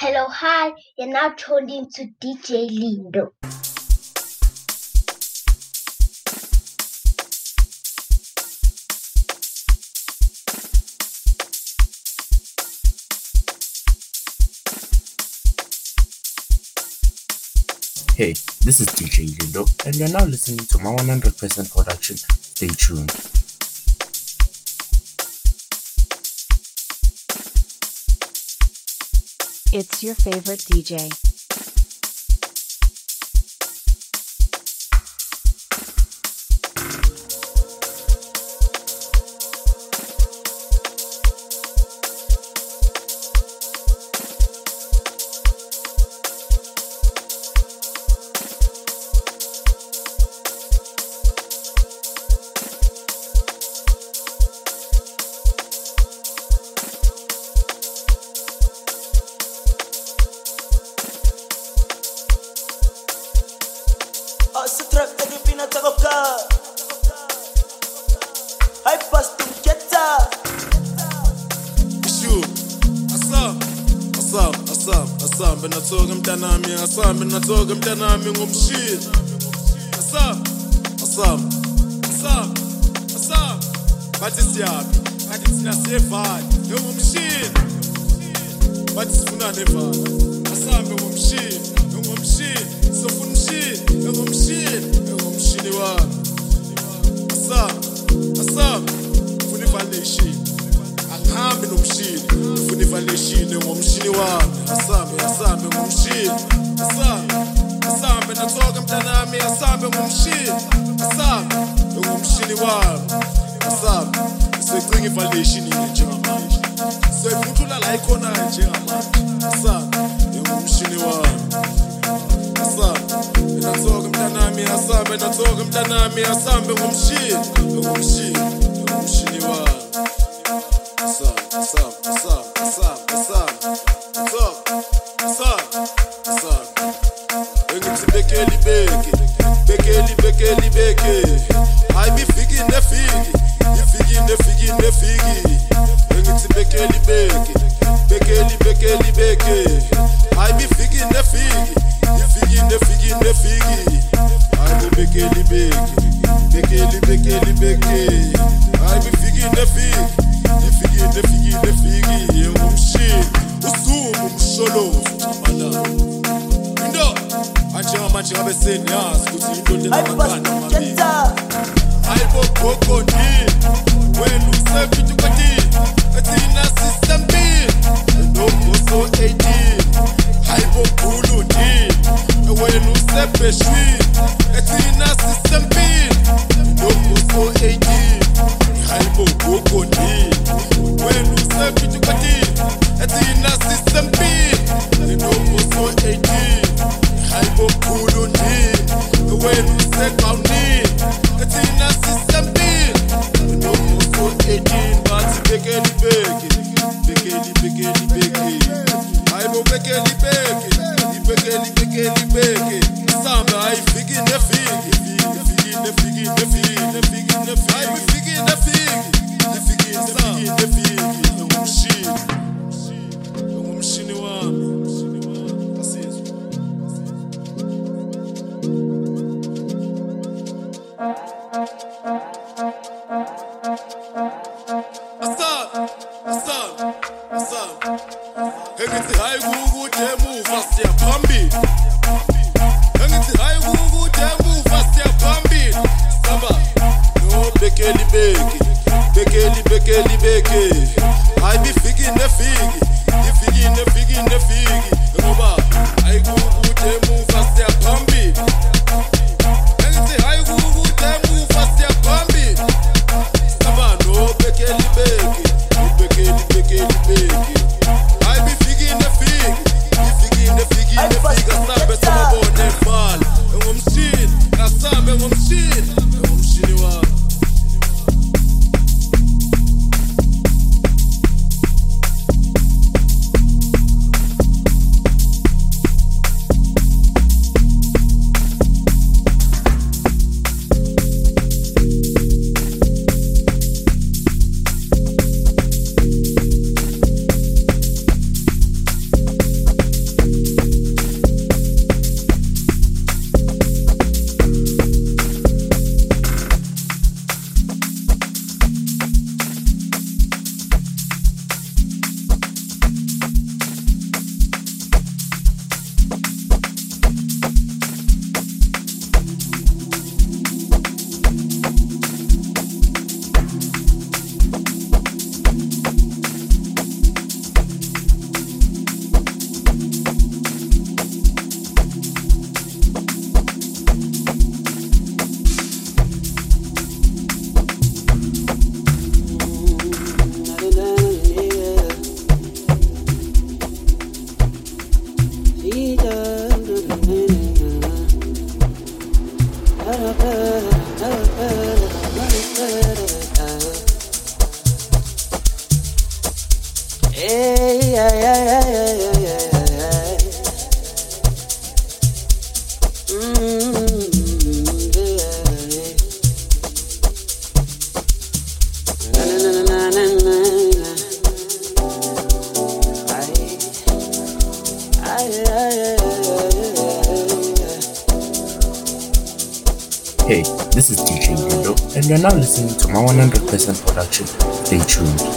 Hello, hi, you're now tuned in to DJ Lindo. Hey, this is DJ Lindo, and you're now listening to my 100% production. Stay tuned. It's your favorite DJ. kodwa nami asabe ngumshini asabe ngumshini wami asabe secinga invalidation njengamanje sefuthula la ikhona njengamanje asabe ngumshini wami asabe natsoka mntanami asabe natsoka mntanami asabe ngumshini ngumshini Ele vê que Duma 100% production. Stay tuned.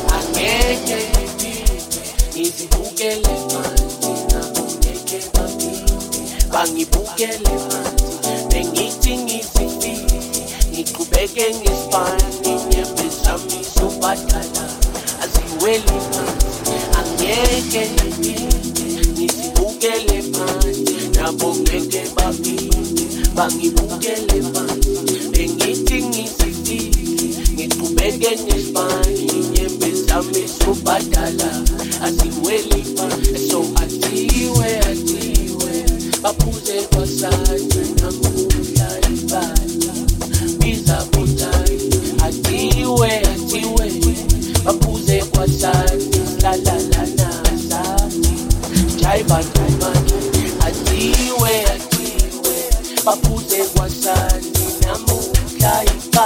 baphuze kwasani namukhlayiqa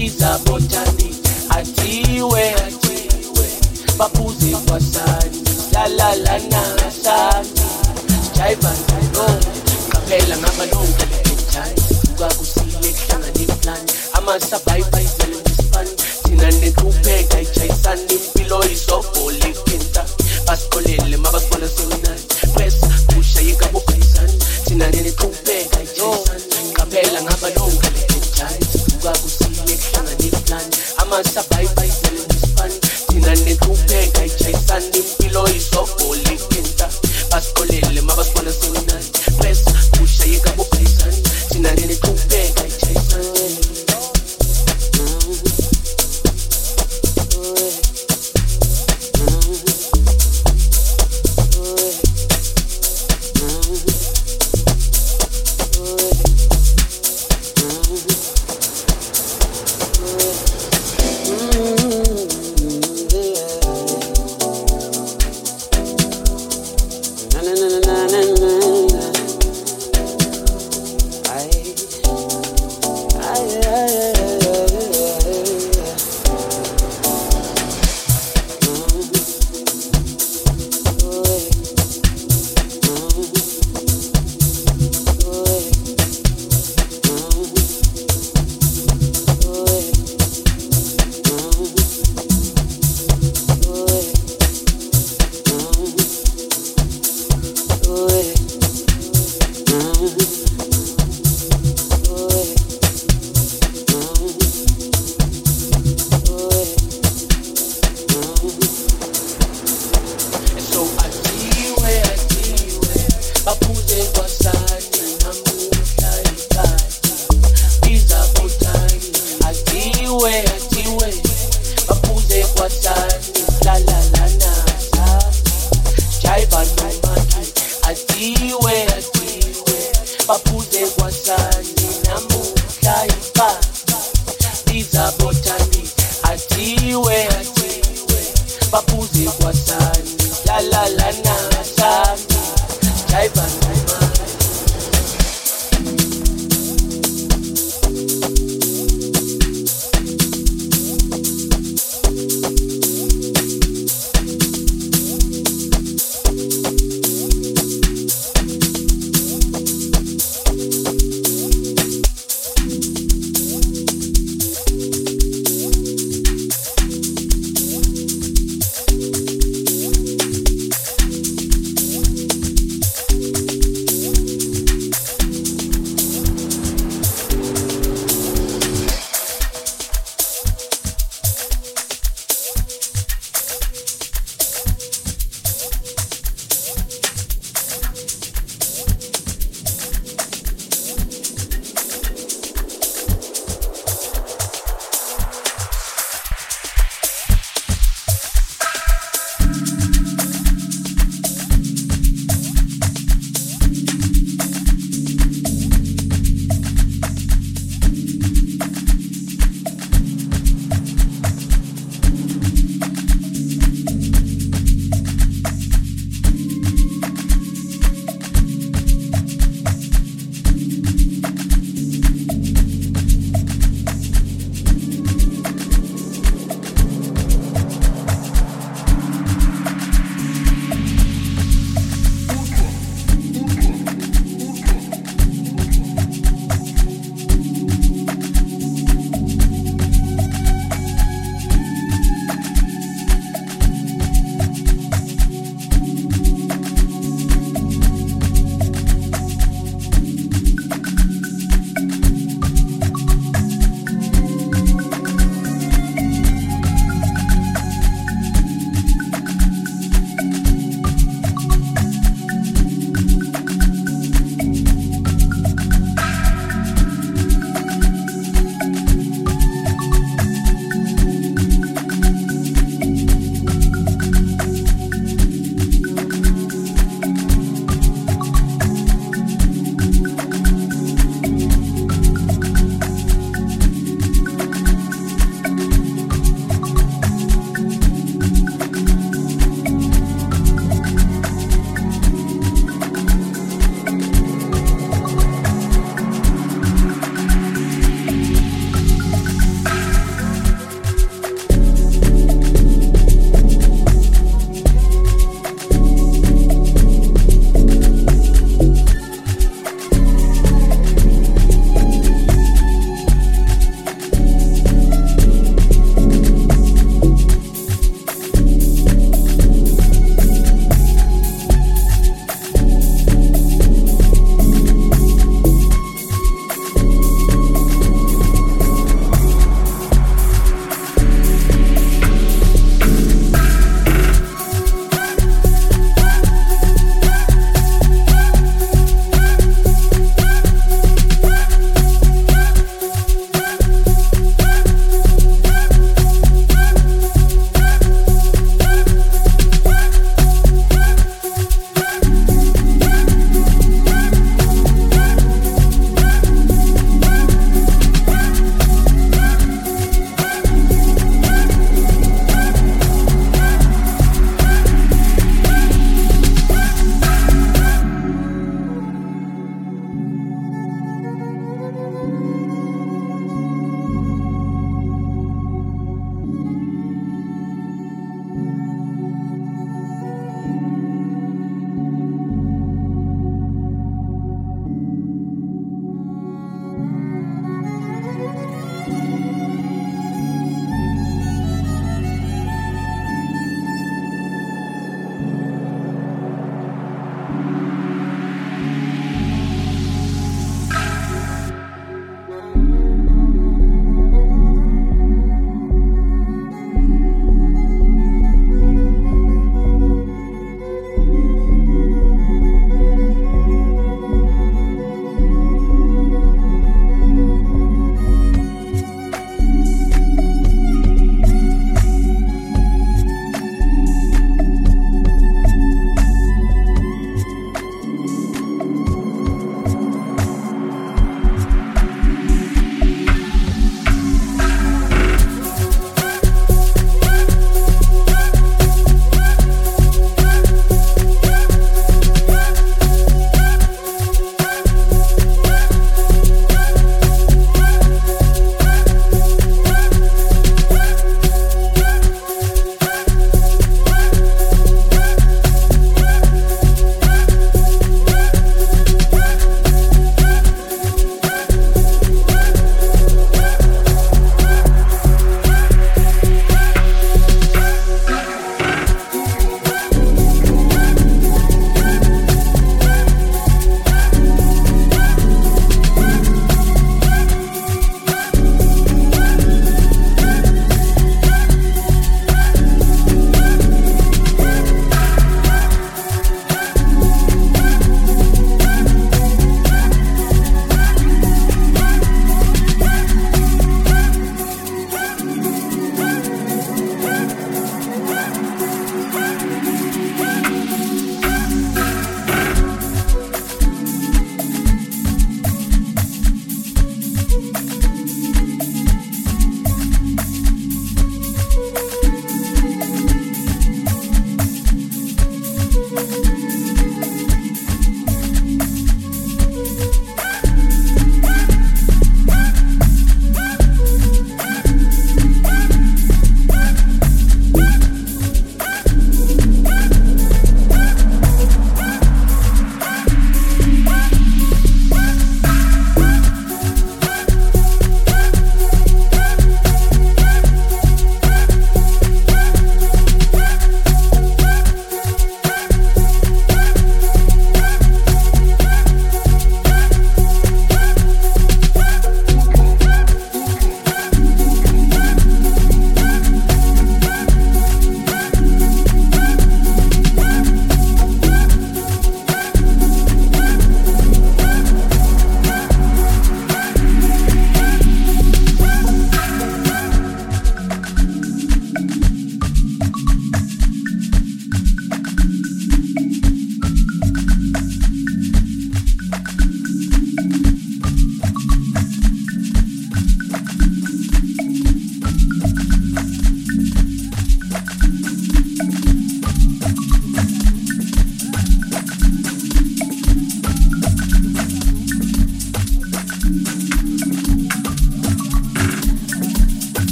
izabotani athiwe athiwe baphuze kwasani lalalanasani sijayiva ngalo qaphela ngabaloku ejayi sukakusile kuhlangane plani amasabayibhayizele ngesifani thina nenhlupheka ijayisani impilo isobhola ikinta basiqolele mabasibona sewinani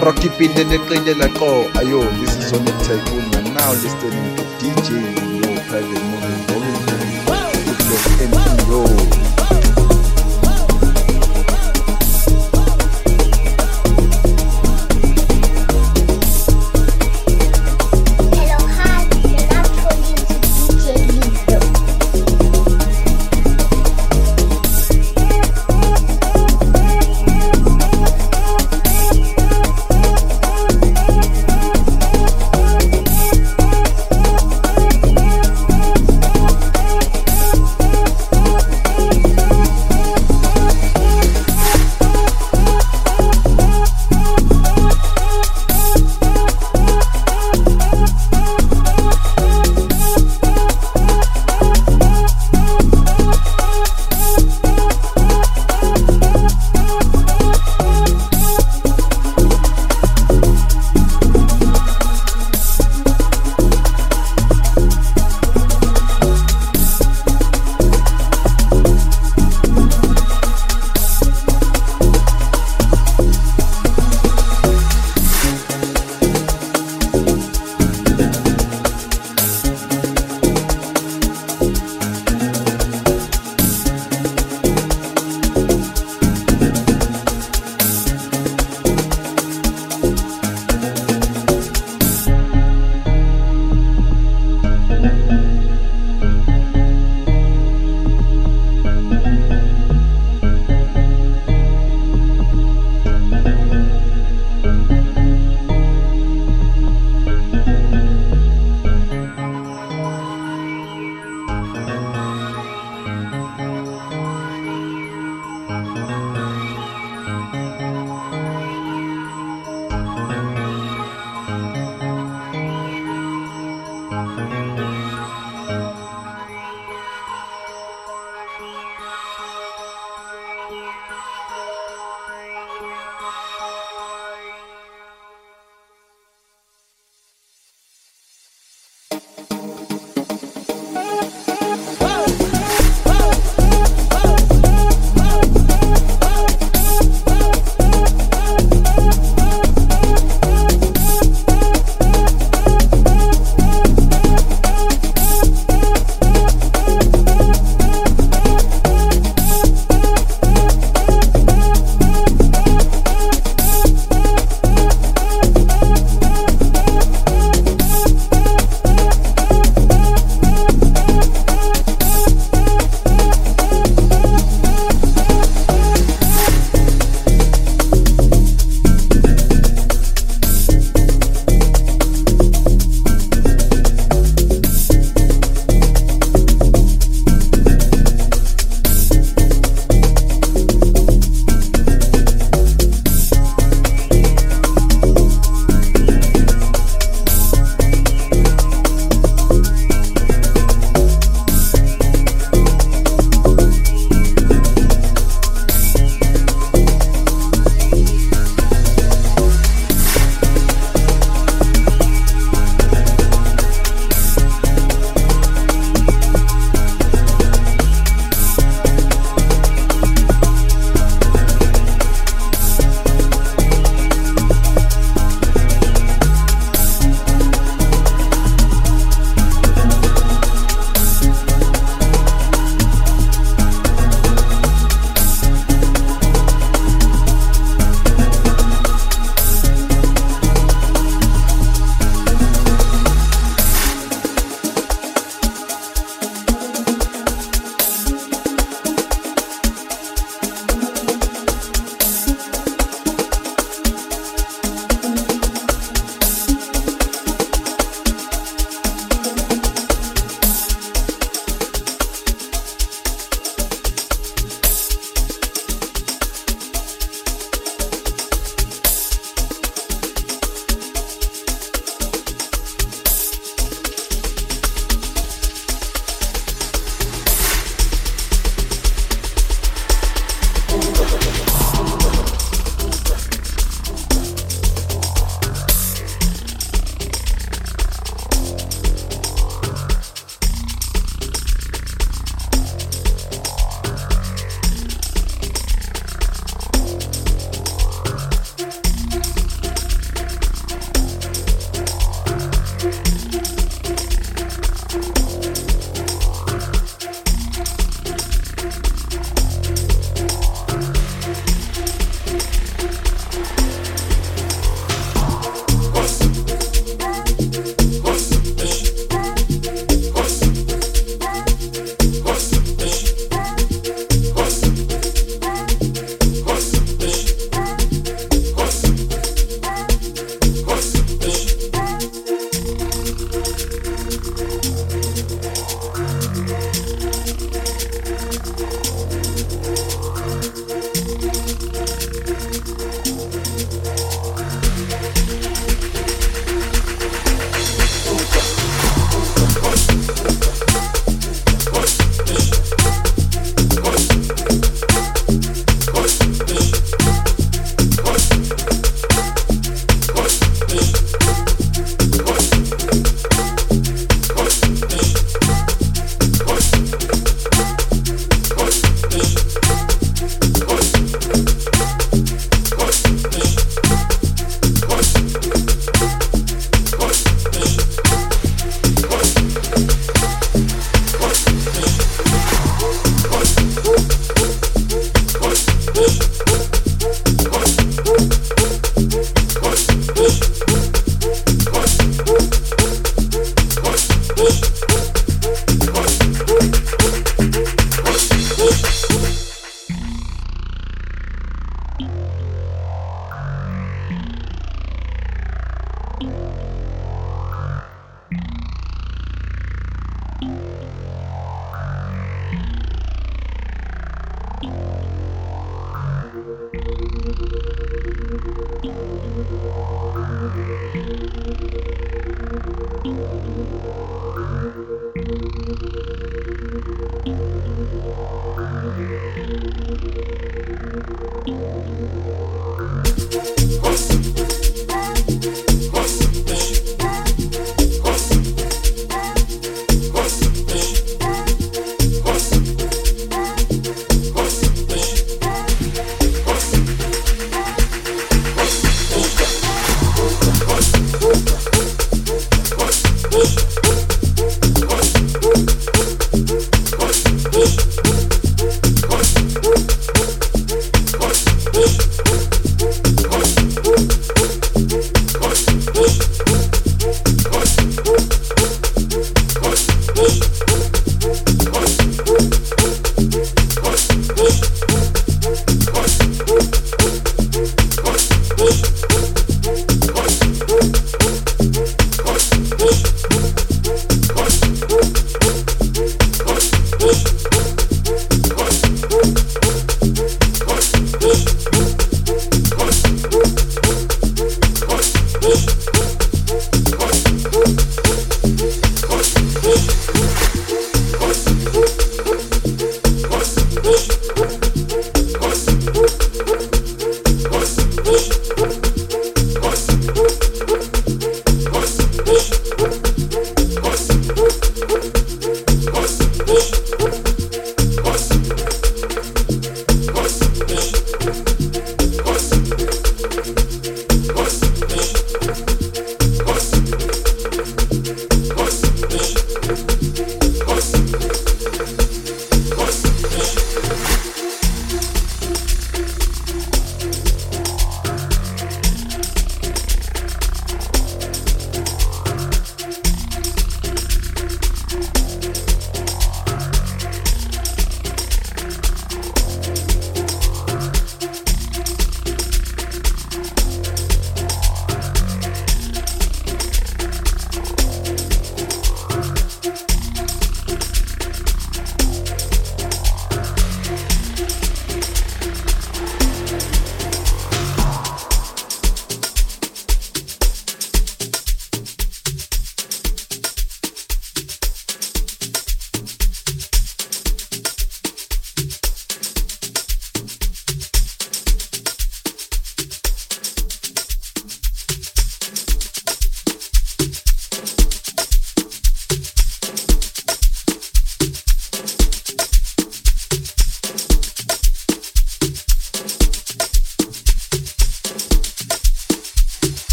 Koro keeping the neqinile qo ayo this is on the tycoon and now listening to DJ Yo Private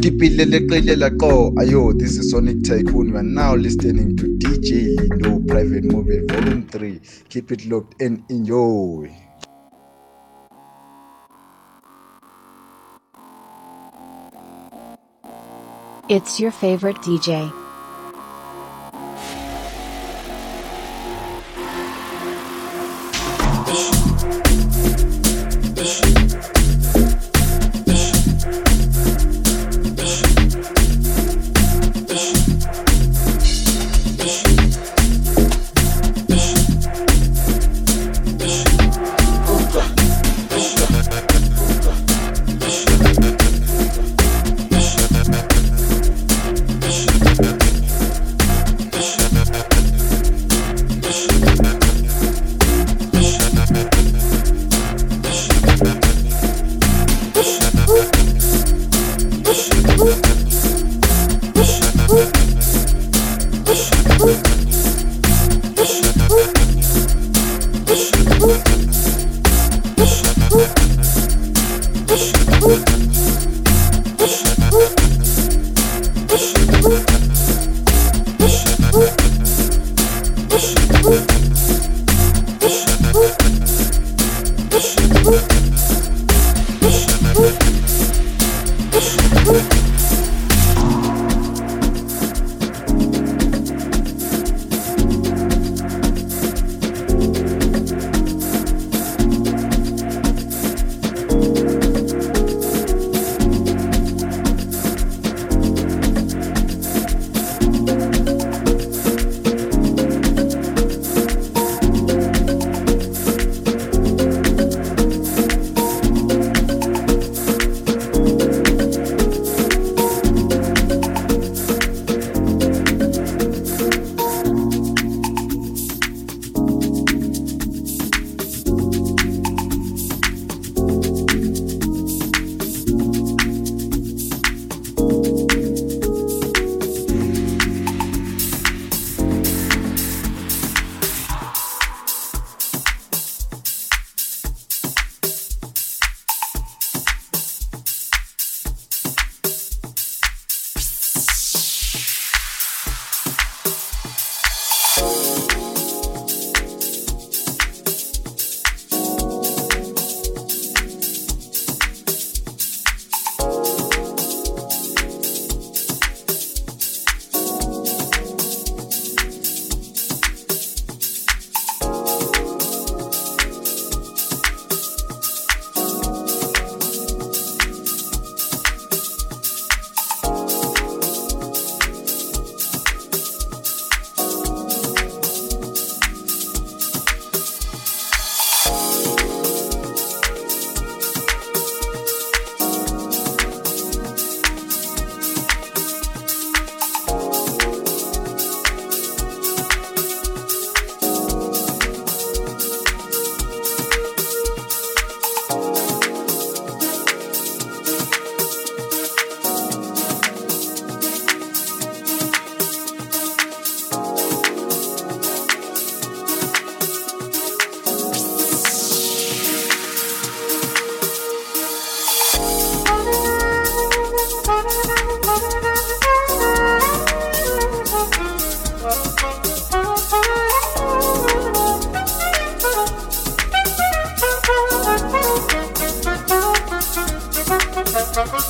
Ukipile leqile laqo ayo this is Sonic Tycoon we are now listening to DJ Lindo Private Movie Volume 3 keep it locked and enjoy It's your favorite DJ Thank you.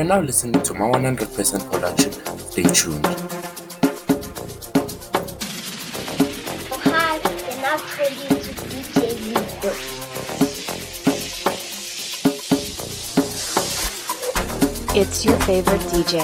are now listening to my 100% production. Stay tuned. Hi, and I'm ready to DJ It's your favorite DJ.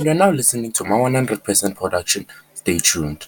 and you're now listening to my 100% production. Stay tuned.